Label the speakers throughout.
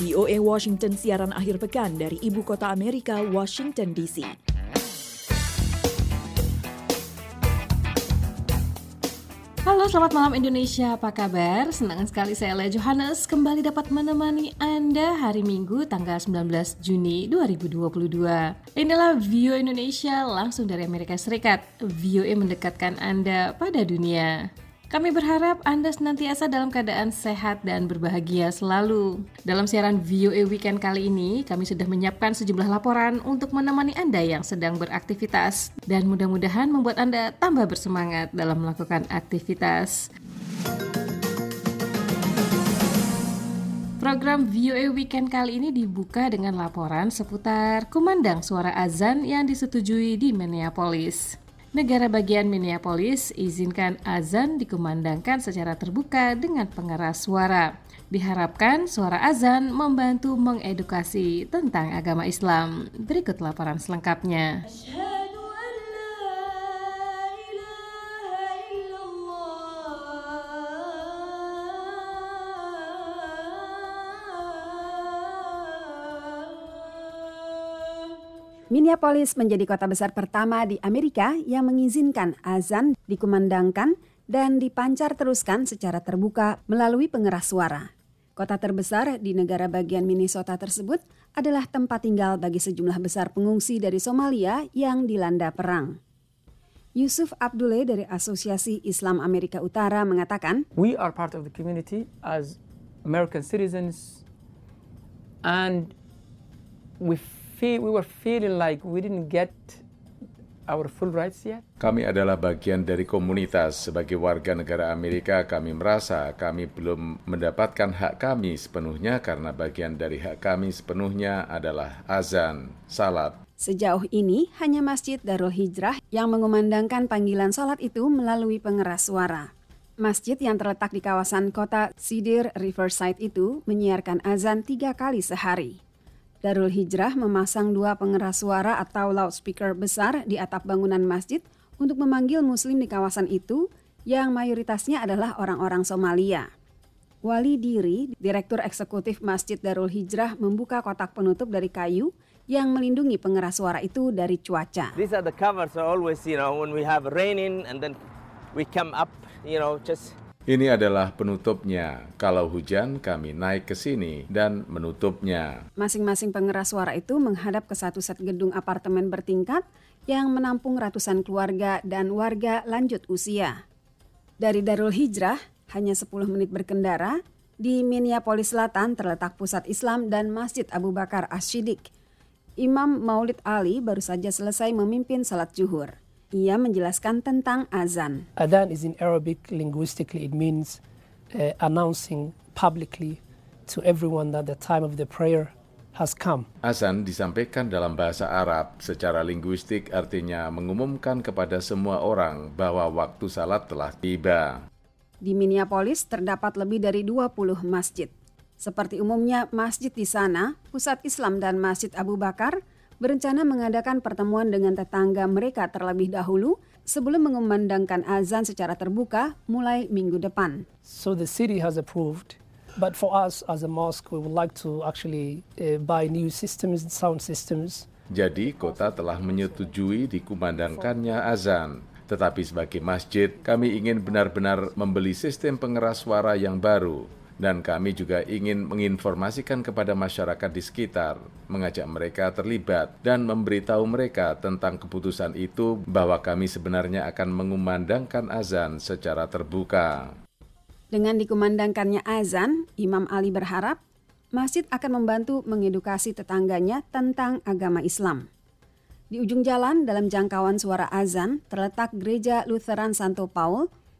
Speaker 1: VOA Washington siaran akhir pekan dari ibu kota Amerika, Washington DC.
Speaker 2: Halo, selamat malam Indonesia. Apa kabar? Senang sekali saya Lea Johannes kembali dapat menemani Anda hari Minggu tanggal 19 Juni 2022. Inilah Vio Indonesia langsung dari Amerika Serikat. VOA mendekatkan Anda pada dunia. Kami berharap Anda senantiasa dalam keadaan sehat dan berbahagia selalu. Dalam siaran VOA Weekend kali ini, kami sudah menyiapkan sejumlah laporan untuk menemani Anda yang sedang beraktivitas dan mudah-mudahan membuat Anda tambah bersemangat dalam melakukan aktivitas. Program VOA Weekend kali ini dibuka dengan laporan seputar kumandang suara azan yang disetujui di Minneapolis. Negara bagian Minneapolis izinkan azan dikumandangkan secara terbuka dengan pengeras suara. Diharapkan suara azan membantu mengedukasi tentang agama Islam. Berikut laporan selengkapnya.
Speaker 3: Minneapolis menjadi kota besar pertama di Amerika yang mengizinkan azan dikumandangkan dan dipancar teruskan secara terbuka melalui pengeras suara. Kota terbesar di negara bagian Minnesota tersebut adalah tempat tinggal bagi sejumlah besar pengungsi dari Somalia yang dilanda perang. Yusuf Abdullah dari Asosiasi Islam Amerika Utara mengatakan,
Speaker 4: We are part of the community as American citizens and we feel we were feeling like we didn't get our full rights yet.
Speaker 5: Kami adalah bagian dari komunitas. Sebagai warga negara Amerika, kami merasa kami belum mendapatkan hak kami sepenuhnya karena bagian dari hak kami sepenuhnya adalah azan, salat.
Speaker 3: Sejauh ini, hanya Masjid Darul Hijrah yang mengumandangkan panggilan salat itu melalui pengeras suara. Masjid yang terletak di kawasan kota Cedar Riverside itu menyiarkan azan tiga kali sehari. Darul Hijrah memasang dua pengeras suara atau loudspeaker besar di atap bangunan masjid untuk memanggil muslim di kawasan itu yang mayoritasnya adalah orang-orang Somalia. Wali Diri, Direktur Eksekutif Masjid Darul Hijrah membuka kotak penutup dari kayu yang melindungi pengeras suara itu dari cuaca.
Speaker 6: These are the covers always, you know, when we have raining and then we come up, you know, just
Speaker 5: Ini adalah penutupnya. Kalau hujan, kami naik ke sini dan menutupnya.
Speaker 3: Masing-masing pengeras suara itu menghadap ke satu set gedung apartemen bertingkat yang menampung ratusan keluarga dan warga lanjut usia. Dari Darul Hijrah, hanya 10 menit berkendara, di Minneapolis Selatan terletak pusat Islam dan Masjid Abu Bakar As-Siddiq. Imam Maulid Ali baru saja selesai memimpin salat zuhur. Ia menjelaskan tentang azan.
Speaker 7: Adhan is in Arabic, linguistically it means uh, announcing publicly to everyone that the time of the prayer has come.
Speaker 5: Azan disampaikan dalam bahasa Arab secara linguistik artinya mengumumkan kepada semua orang bahwa waktu salat telah tiba.
Speaker 3: Di Minneapolis terdapat lebih dari 20 masjid. Seperti umumnya masjid di sana, Pusat Islam dan Masjid Abu Bakar berencana mengadakan pertemuan dengan tetangga mereka terlebih dahulu sebelum mengumandangkan azan secara terbuka mulai minggu depan.
Speaker 7: So the city has approved, but for us as a mosque, we would like to actually uh, buy new systems, sound systems.
Speaker 5: Jadi kota telah menyetujui dikumandangkannya azan. Tetapi sebagai masjid, kami ingin benar-benar membeli sistem pengeras suara yang baru dan kami juga ingin menginformasikan kepada masyarakat di sekitar, mengajak mereka terlibat, dan memberitahu mereka tentang keputusan itu bahwa kami sebenarnya akan mengumandangkan azan secara terbuka.
Speaker 3: Dengan dikumandangkannya azan, Imam Ali berharap masjid akan membantu mengedukasi tetangganya tentang agama Islam. Di ujung jalan dalam jangkauan suara azan terletak Gereja Lutheran Santo Paul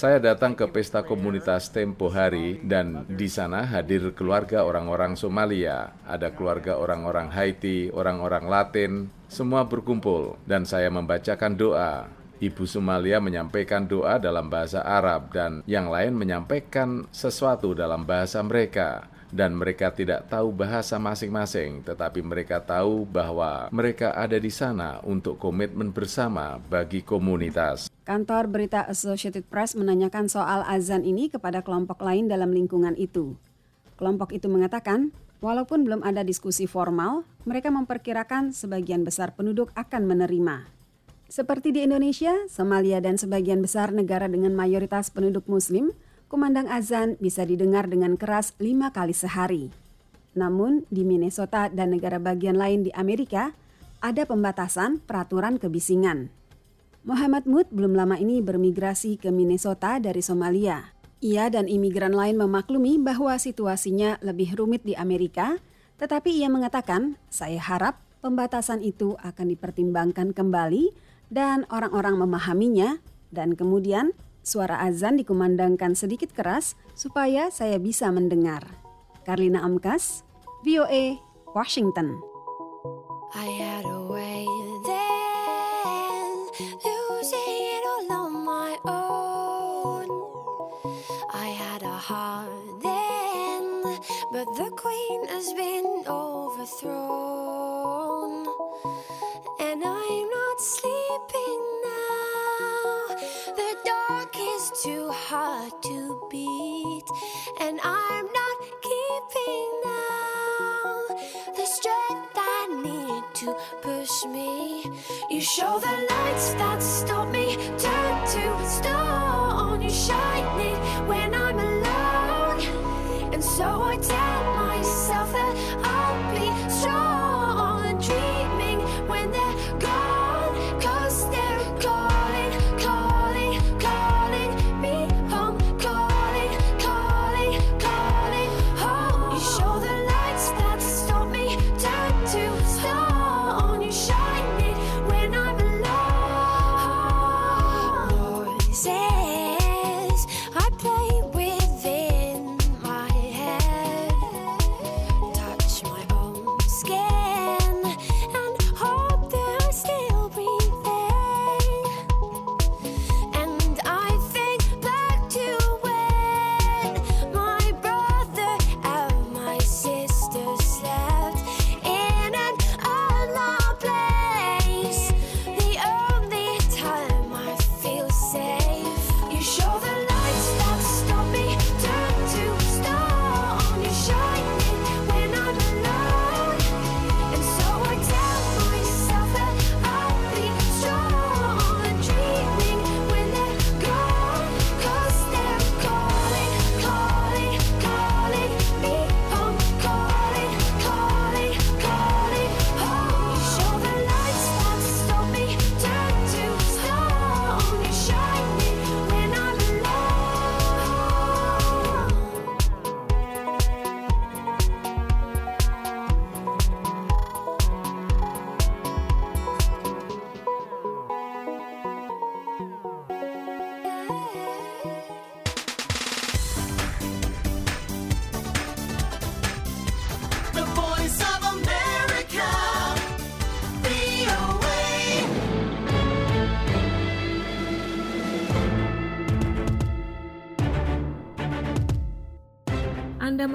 Speaker 3: Saya
Speaker 5: datang ke pesta komunitas tempo hari dan di sana hadir keluarga orang-orang Somalia, ada keluarga orang-orang Haiti, orang-orang Latin, semua berkumpul dan saya membacakan doa. Ibu Sumalia menyampaikan doa dalam bahasa Arab dan yang lain menyampaikan sesuatu dalam bahasa mereka dan mereka tidak tahu bahasa masing-masing, tetapi mereka tahu bahwa mereka ada di sana untuk komitmen bersama bagi komunitas.
Speaker 8: Kantor berita Associated Press menanyakan soal azan ini kepada kelompok lain dalam lingkungan itu. Kelompok itu mengatakan, walaupun belum ada diskusi formal, mereka memperkirakan sebagian besar penduduk akan menerima. Seperti di Indonesia, Somalia dan sebagian besar negara dengan mayoritas penduduk muslim, kumandang azan bisa didengar dengan keras lima kali sehari. Namun, di Minnesota dan negara bagian lain di Amerika, ada pembatasan peraturan kebisingan. Muhammad Mut belum lama ini bermigrasi ke Minnesota dari Somalia. Ia dan imigran lain memaklumi bahwa situasinya lebih rumit di Amerika, tetapi ia mengatakan, saya harap pembatasan itu akan dipertimbangkan kembali dan orang-orang memahaminya dan kemudian suara azan dikumandangkan sedikit keras supaya saya bisa mendengar. Karlina Amkas, VOA, Washington. I had a way then, queen has been overthrown. And I'm not sleeping. Now. The dark is too hard to beat, and I'm not keeping now the strength I need to push me. You show the lights that stop me, turn to stone. You shine it when I'm alone, and so I tell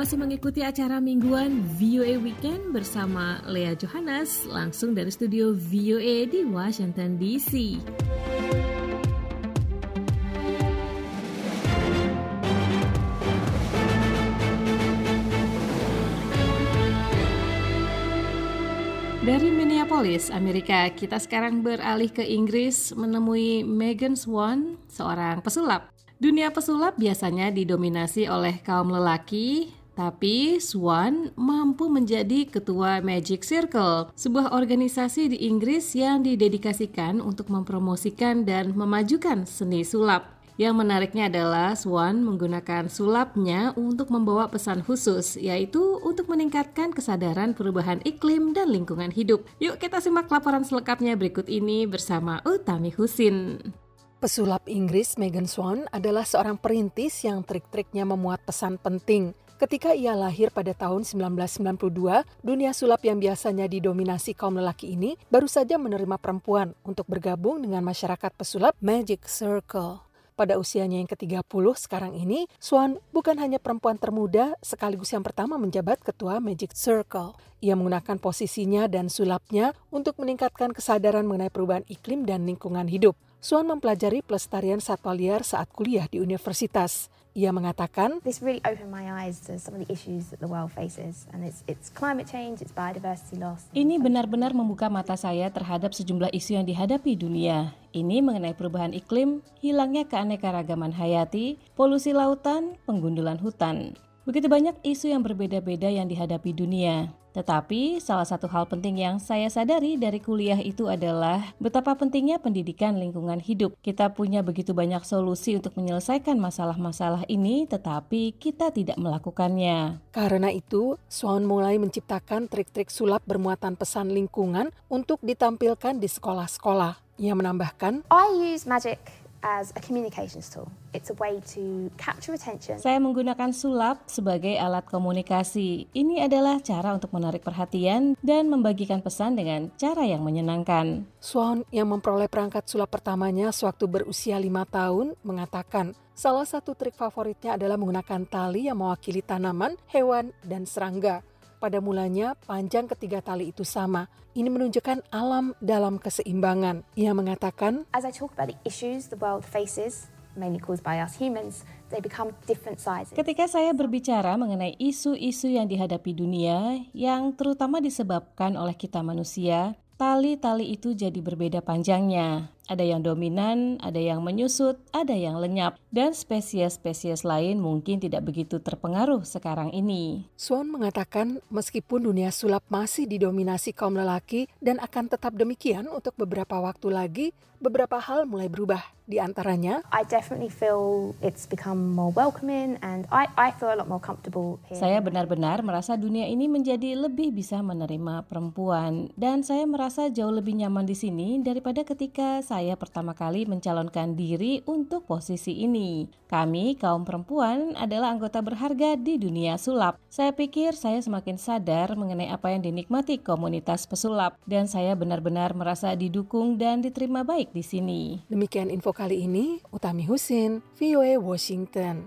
Speaker 2: masih mengikuti acara mingguan VOA Weekend bersama Lea Johannes langsung dari studio VOA di Washington DC. Dari Minneapolis, Amerika, kita sekarang beralih ke Inggris menemui Megan Swan, seorang pesulap. Dunia pesulap biasanya didominasi oleh kaum lelaki, tapi Swan mampu menjadi ketua Magic Circle, sebuah organisasi di Inggris yang didedikasikan untuk mempromosikan dan memajukan seni sulap. Yang menariknya adalah Swan menggunakan sulapnya untuk membawa pesan khusus, yaitu untuk meningkatkan kesadaran perubahan iklim dan lingkungan hidup. Yuk kita simak laporan selengkapnya berikut ini bersama Utami Husin.
Speaker 9: Pesulap Inggris Megan Swan adalah seorang perintis yang trik-triknya memuat pesan penting Ketika ia lahir pada tahun 1992, dunia sulap yang biasanya didominasi kaum lelaki ini baru saja menerima perempuan untuk bergabung dengan masyarakat pesulap Magic Circle. Pada usianya yang ke-30 sekarang ini, Swan bukan hanya perempuan termuda sekaligus yang pertama menjabat ketua Magic Circle. Ia menggunakan posisinya dan sulapnya untuk meningkatkan kesadaran mengenai perubahan iklim dan lingkungan hidup. Swan mempelajari pelestarian satwa liar saat kuliah di universitas. Ia mengatakan,
Speaker 10: This really opened my eyes to some of the issues that the world faces, and it's it's climate change, it's biodiversity loss.
Speaker 2: Ini benar-benar membuka mata saya terhadap sejumlah isu yang dihadapi dunia. Ini mengenai perubahan iklim, hilangnya keanekaragaman hayati, polusi lautan, penggundulan hutan. Begitu banyak isu yang berbeda-beda yang dihadapi dunia. Tetapi salah satu hal penting yang saya sadari dari kuliah itu adalah betapa pentingnya pendidikan lingkungan hidup. Kita punya begitu banyak solusi untuk menyelesaikan masalah-masalah ini, tetapi kita tidak melakukannya.
Speaker 9: Karena itu, Swan mulai menciptakan trik-trik sulap bermuatan pesan lingkungan untuk ditampilkan di sekolah-sekolah. Ia menambahkan,
Speaker 10: I use magic as a communications tool. It's a way to capture attention.
Speaker 2: Saya menggunakan sulap sebagai alat komunikasi. Ini adalah cara untuk menarik perhatian dan membagikan pesan dengan cara yang menyenangkan.
Speaker 9: Swan yang memperoleh perangkat sulap pertamanya sewaktu berusia lima tahun mengatakan salah satu trik favoritnya adalah menggunakan tali yang mewakili tanaman, hewan, dan serangga. Pada mulanya, panjang ketiga tali itu sama. Ini menunjukkan alam dalam keseimbangan. Ia mengatakan,
Speaker 10: As I talk about the issues the world faces, mainly caused by us humans, they become different sizes.
Speaker 2: Ketika saya berbicara mengenai isu-isu yang dihadapi dunia, yang terutama disebabkan oleh kita manusia, tali-tali itu jadi berbeda panjangnya. Ada yang dominan, ada yang menyusut, ada yang lenyap, dan spesies-spesies lain mungkin tidak begitu terpengaruh sekarang ini.
Speaker 9: Swan mengatakan meskipun dunia sulap masih didominasi kaum lelaki dan akan tetap demikian untuk beberapa waktu lagi, beberapa hal mulai berubah. Di antaranya,
Speaker 10: I definitely feel it's become more welcoming and I, I feel a lot more comfortable here.
Speaker 2: Saya benar-benar merasa dunia ini menjadi lebih bisa menerima perempuan dan saya merasa jauh lebih nyaman di sini daripada ketika saya pertama kali mencalonkan diri untuk posisi ini. Kami, kaum perempuan, adalah anggota berharga di dunia sulap. Saya pikir saya semakin sadar mengenai apa yang dinikmati komunitas pesulap dan saya benar-benar merasa didukung dan diterima baik di sini.
Speaker 9: demikian info kali ini, Utami Husin, VOA Washington.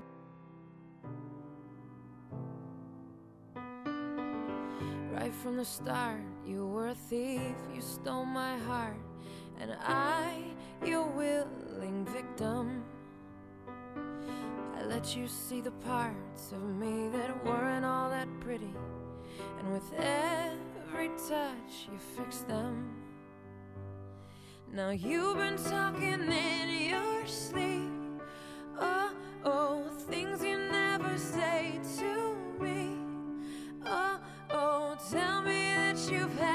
Speaker 11: Right from the start, you were a thief, you stole my heart, and I, your willing victim. I let you see the parts of me that weren't all that pretty, and with every touch, you fixed them. Now you've been talking in your sleep. Oh, oh, things you never say to me. Oh, oh, tell me that you've had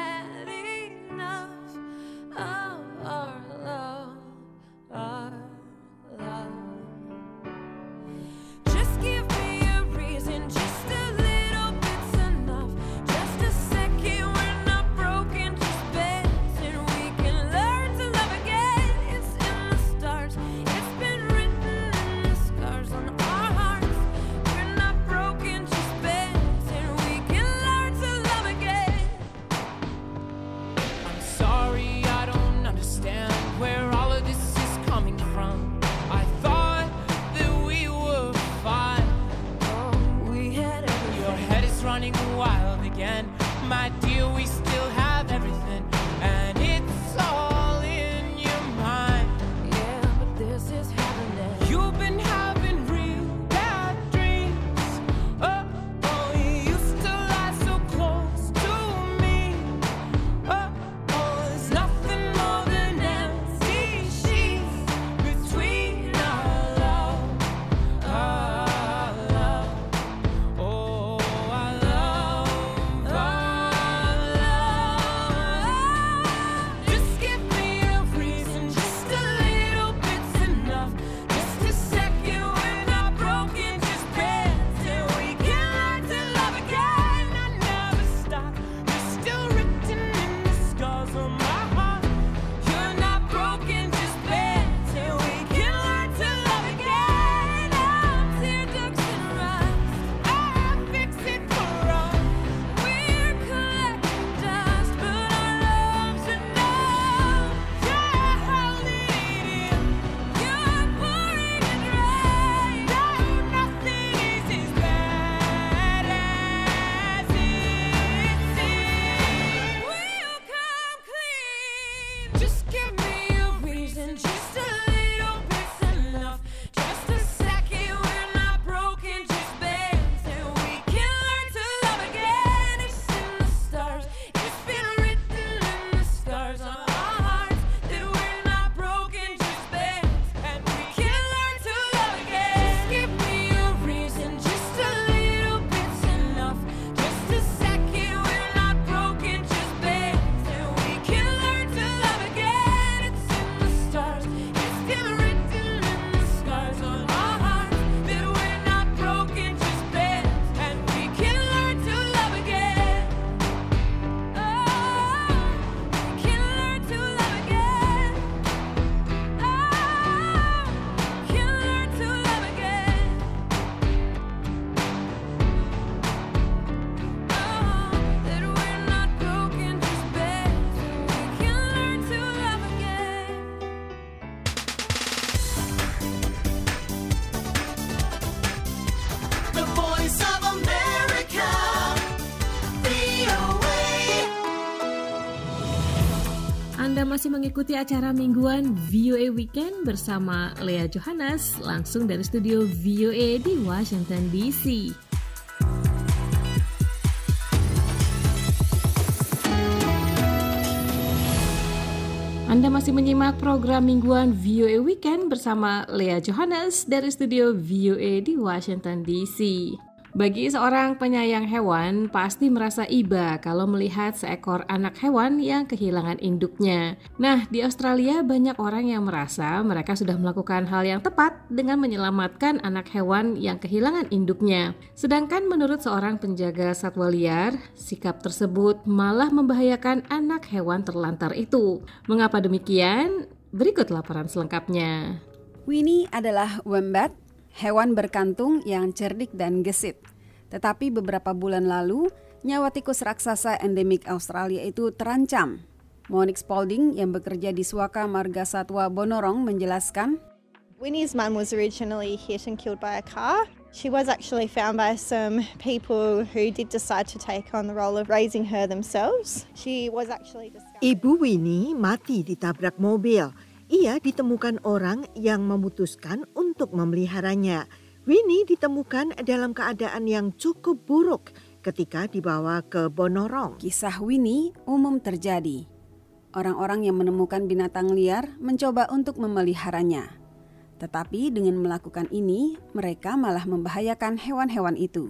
Speaker 2: masih mengikuti acara mingguan VOA Weekend bersama Lea Johannes langsung dari studio VOA di Washington DC. Anda masih menyimak program mingguan VOA Weekend bersama Lea Johannes dari studio VOA di Washington DC. Bagi seorang penyayang hewan, pasti merasa iba kalau melihat seekor anak hewan yang kehilangan induknya. Nah, di Australia banyak orang yang merasa mereka sudah melakukan hal yang tepat dengan menyelamatkan anak hewan yang kehilangan induknya. Sedangkan menurut seorang penjaga satwa liar, sikap tersebut malah membahayakan anak hewan terlantar itu. Mengapa demikian? Berikut laporan selengkapnya.
Speaker 3: Winnie adalah wombat, hewan berkantung yang cerdik dan gesit. Tetapi beberapa bulan lalu, nyawa tikus raksasa endemik Australia itu terancam. Monique Spalding yang bekerja di Suaka Marga Satwa Bonorong menjelaskan,
Speaker 12: Winnie's mum was originally hit and killed by a car. She was actually found by some people who did decide to take on the role of raising her themselves. She was actually discovered.
Speaker 13: Ibu Winnie mati ditabrak mobil. Ia ditemukan orang yang memutuskan untuk memeliharanya. Winnie ditemukan dalam keadaan yang cukup buruk ketika dibawa ke Bonorong.
Speaker 3: Kisah Winnie umum terjadi. Orang-orang yang menemukan binatang liar mencoba untuk memeliharanya. Tetapi dengan melakukan ini, mereka malah membahayakan hewan-hewan itu.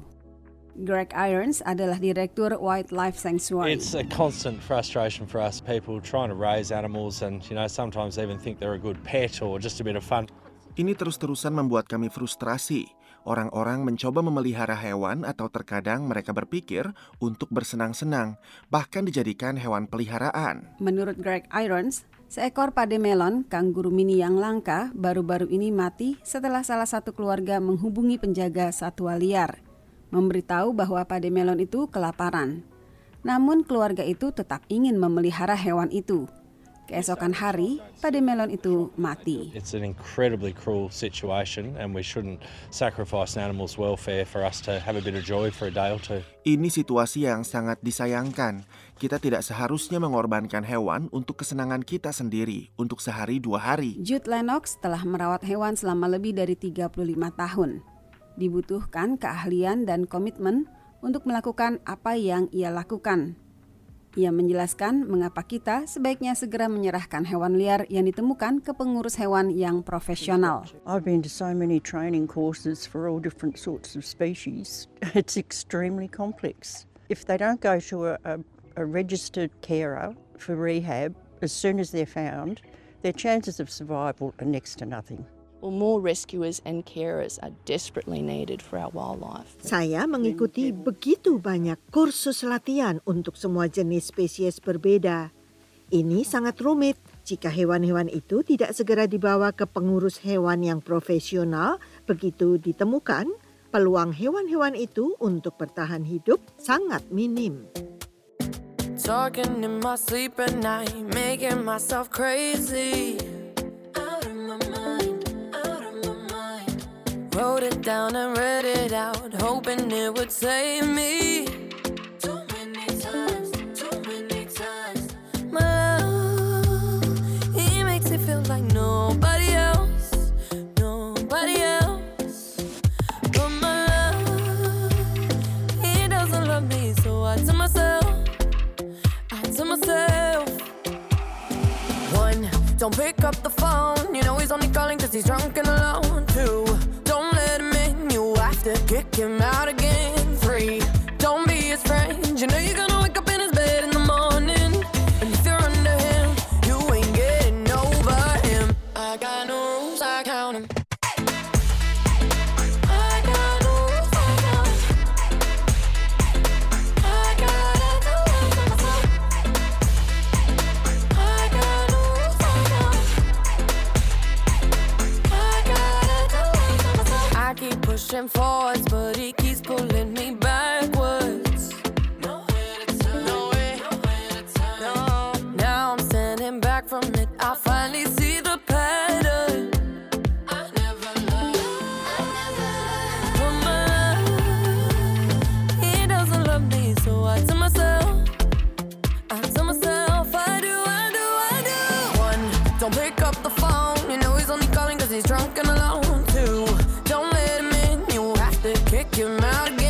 Speaker 3: Greg Irons adalah direktur Wildlife Sanctuary.
Speaker 14: It's a constant frustration for us people trying to raise animals and you know sometimes even think they're a good pet or just a bit of fun.
Speaker 15: Ini terus-terusan membuat kami frustrasi. Orang-orang mencoba memelihara hewan atau terkadang mereka berpikir untuk bersenang-senang, bahkan dijadikan hewan peliharaan.
Speaker 3: Menurut Greg Irons, seekor pade melon, kanguru mini yang langka, baru-baru ini mati setelah salah satu keluarga menghubungi penjaga satwa liar, memberitahu bahwa pade melon itu kelaparan. Namun keluarga itu tetap ingin memelihara hewan itu. Keesokan hari, pade melon itu mati.
Speaker 14: It's an incredibly cruel situation and we shouldn't sacrifice an animal's welfare for us to have a bit of joy for a day or two.
Speaker 15: Ini situasi yang sangat disayangkan. Kita tidak seharusnya mengorbankan hewan untuk kesenangan kita sendiri untuk sehari dua hari.
Speaker 3: Jude Lennox telah merawat hewan selama lebih dari 35 tahun. Dibutuhkan keahlian dan komitmen untuk melakukan apa yang ia lakukan. Ia menjelaskan mengapa kita sebaiknya segera menyerahkan hewan liar yang ditemukan ke pengurus hewan yang profesional.
Speaker 16: I've been to so many training courses for all different sorts of species. It's extremely complex. If they don't go to a, a, a registered carer for rehab as soon as they're found, their chances of survival are next to nothing.
Speaker 17: Well, more rescuers and carers are desperately needed for our wildlife.
Speaker 13: Saya mengikuti begitu banyak kursus latihan untuk semua jenis spesies berbeda. Ini sangat rumit jika hewan-hewan itu tidak segera dibawa ke pengurus hewan yang profesional. Begitu ditemukan, peluang hewan-hewan itu untuk bertahan hidup sangat minim.
Speaker 11: Talking in my sleep at night, making myself crazy. Wrote it down and read it out, hoping it would save me. Too many times, too many times. My love, he makes it feel like nobody else, nobody else. But my love, he doesn't love me, so I tell myself, I tell myself. One, don't pick up the phone. Came out again. kick him
Speaker 2: out.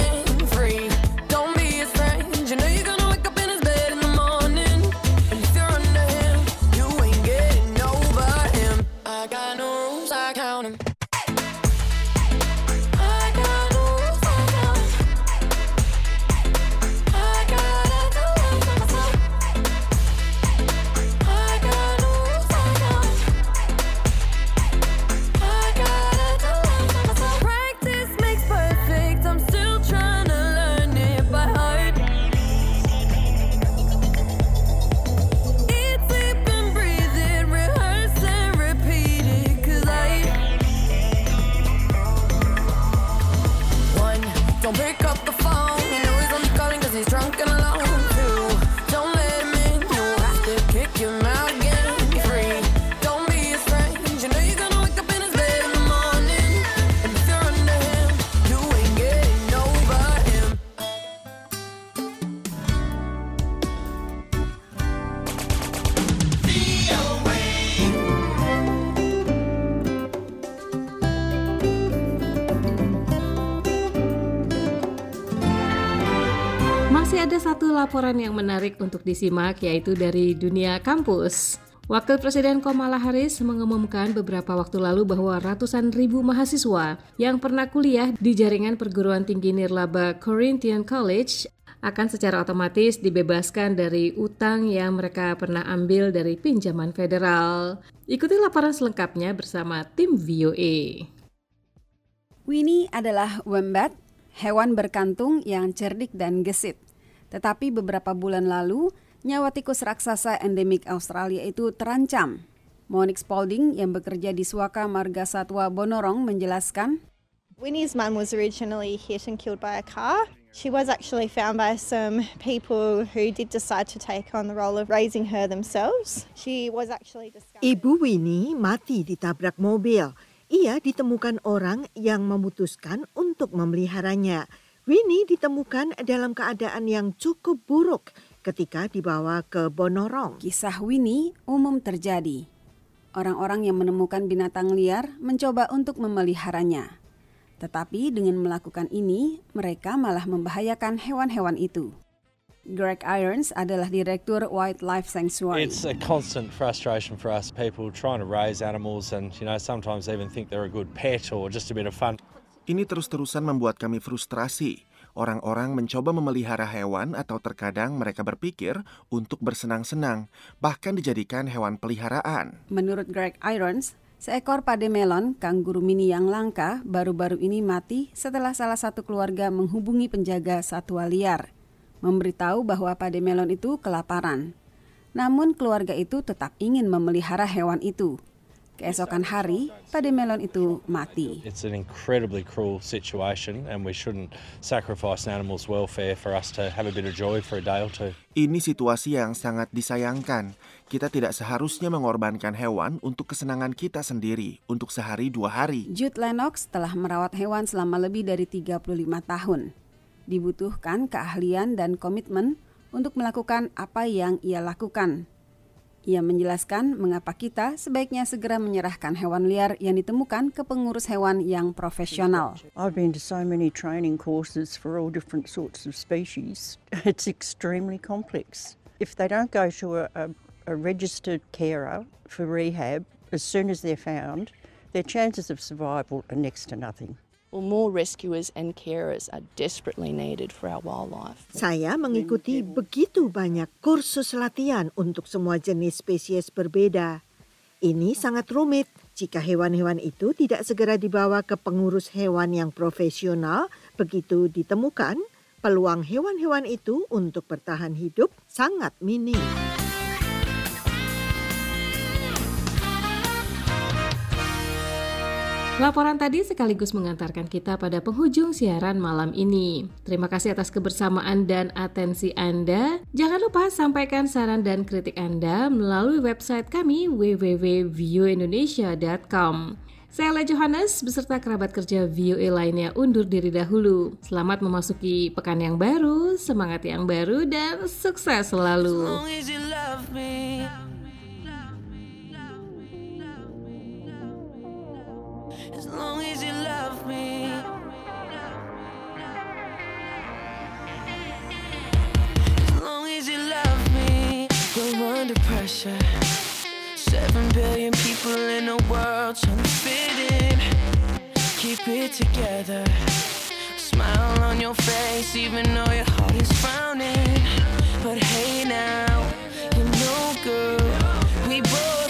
Speaker 2: Laporan yang menarik untuk disimak yaitu dari dunia kampus. Wakil Presiden Kamala Harris mengumumkan beberapa waktu lalu bahwa ratusan ribu mahasiswa yang pernah kuliah di jaringan perguruan tinggi nirlaba Corinthian College akan secara otomatis dibebaskan dari utang yang mereka pernah ambil dari pinjaman federal. Ikuti laporan selengkapnya bersama tim VOA.
Speaker 3: Winnie adalah wombat, hewan berkantung yang cerdik dan gesit. Tetapi beberapa bulan lalu, nyawa tikus raksasa endemik Australia itu terancam. Monique Spalding yang bekerja di Suaka Marga Satwa Bonorong menjelaskan,
Speaker 12: Winnie's mum was originally hit and killed by a car. She was actually found by some people who did decide to take on the role of raising her themselves. She was actually discovered.
Speaker 13: Ibu Winnie mati ditabrak mobil. Ia ditemukan orang yang memutuskan untuk memeliharanya. Winnie ditemukan dalam keadaan yang cukup buruk ketika dibawa ke Bonorong.
Speaker 3: Kisah Winnie umum terjadi. Orang-orang yang menemukan binatang liar mencoba untuk memeliharanya. Tetapi dengan melakukan ini, mereka malah membahayakan hewan-hewan itu. Greg Irons adalah direktur Wildlife Sanctuary.
Speaker 14: It's a constant frustration for us people trying to raise animals and you know sometimes even think they're a good pet or just a bit of fun.
Speaker 15: Ini terus-terusan membuat kami frustrasi. Orang-orang mencoba memelihara hewan atau terkadang mereka berpikir untuk bersenang-senang, bahkan dijadikan hewan peliharaan.
Speaker 3: Menurut Greg Irons, seekor pade melon, kanguru mini yang langka, baru-baru ini mati setelah salah satu keluarga menghubungi penjaga satwa liar, memberitahu bahwa pade melon itu kelaparan. Namun keluarga itu tetap ingin memelihara hewan itu. Keesokan hari, pade melon itu mati.
Speaker 14: It's an incredibly cruel situation and we shouldn't sacrifice an animal's welfare for us to have a bit of joy for a day or two.
Speaker 15: Ini situasi yang sangat disayangkan. Kita tidak seharusnya mengorbankan hewan untuk kesenangan kita sendiri untuk sehari dua hari.
Speaker 3: Jude Lennox telah merawat hewan selama lebih dari 35 tahun. Dibutuhkan keahlian dan komitmen untuk melakukan apa yang ia lakukan. Ia menjelaskan mengapa kita sebaiknya segera menyerahkan hewan liar yang ditemukan ke pengurus hewan yang profesional.
Speaker 16: I've been to so many training courses for all different sorts of species. It's extremely complex. If they don't go to a, a, a registered carer for rehab as soon as they're found, their chances of survival are next to nothing.
Speaker 17: Well, more rescuers and carers are desperately needed for our wildlife.
Speaker 13: Saya mengikuti begitu banyak kursus latihan untuk semua jenis spesies berbeda. Ini sangat rumit jika hewan-hewan itu tidak segera dibawa ke pengurus hewan yang profesional. Begitu ditemukan, peluang hewan-hewan itu untuk bertahan hidup sangat minim.
Speaker 2: Laporan tadi sekaligus mengantarkan kita pada penghujung siaran malam ini. Terima kasih atas kebersamaan dan atensi Anda. Jangan lupa sampaikan saran dan kritik Anda melalui website kami www.view.indonesia.com. Saya Le Johannes beserta kerabat kerja VOA lainnya undur diri dahulu. Selamat memasuki pekan yang baru, semangat yang baru, dan sukses selalu.
Speaker 11: As long as you love me. As long as you love me. We're under pressure. Seven billion people in the world trying to fit in. Keep it together. Smile on your face, even though your heart is frowning. But hey now, you know, girl, we both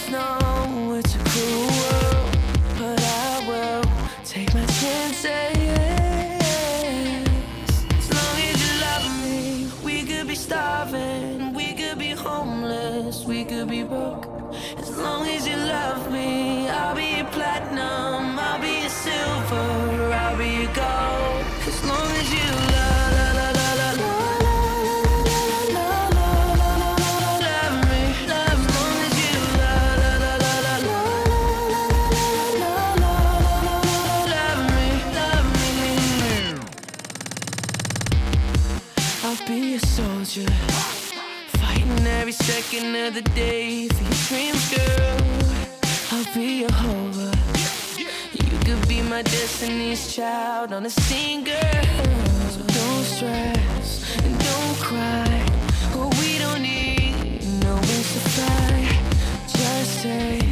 Speaker 11: the day for your dreams, girl. I'll be your hover. You could be my destiny's child on a girl. So don't stress and don't cry. But we don't need no wings to fly. Just take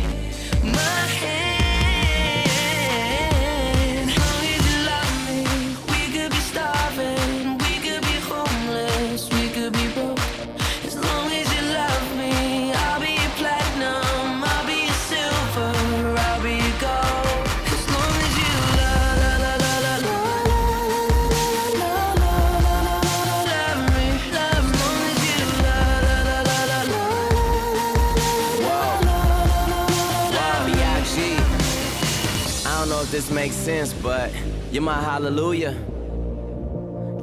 Speaker 6: makes sense, but you're my hallelujah.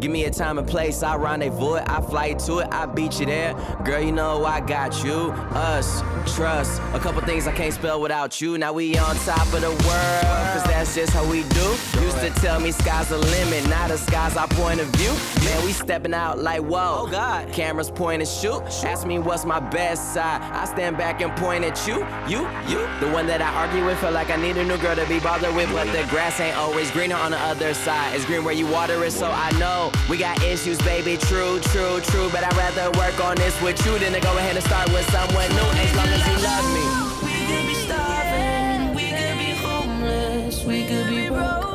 Speaker 6: Give me a time and place, I rendezvous it, I fly to it, I beat you there. Girl, you know I got you, us, trust. A couple things I can't spell without you. Now we on top of the world, cause that's just how we do. Used to tell me sky's the limit, now the sky's our point of view. Man, we stepping out like whoa. Oh God. Cameras point and shoot. Ask me what's my best side. I stand back and point at you, you, you. The one that I argue with feel like I need a new girl to be bothered with, but the grass ain't always greener on the other side. It's green where you water it, so I know we got issues, baby. True, true, true. But I'd rather work on this with you than to go ahead and start with someone new. As long as you love me.
Speaker 11: We could be starving, we could be homeless, we could be broke.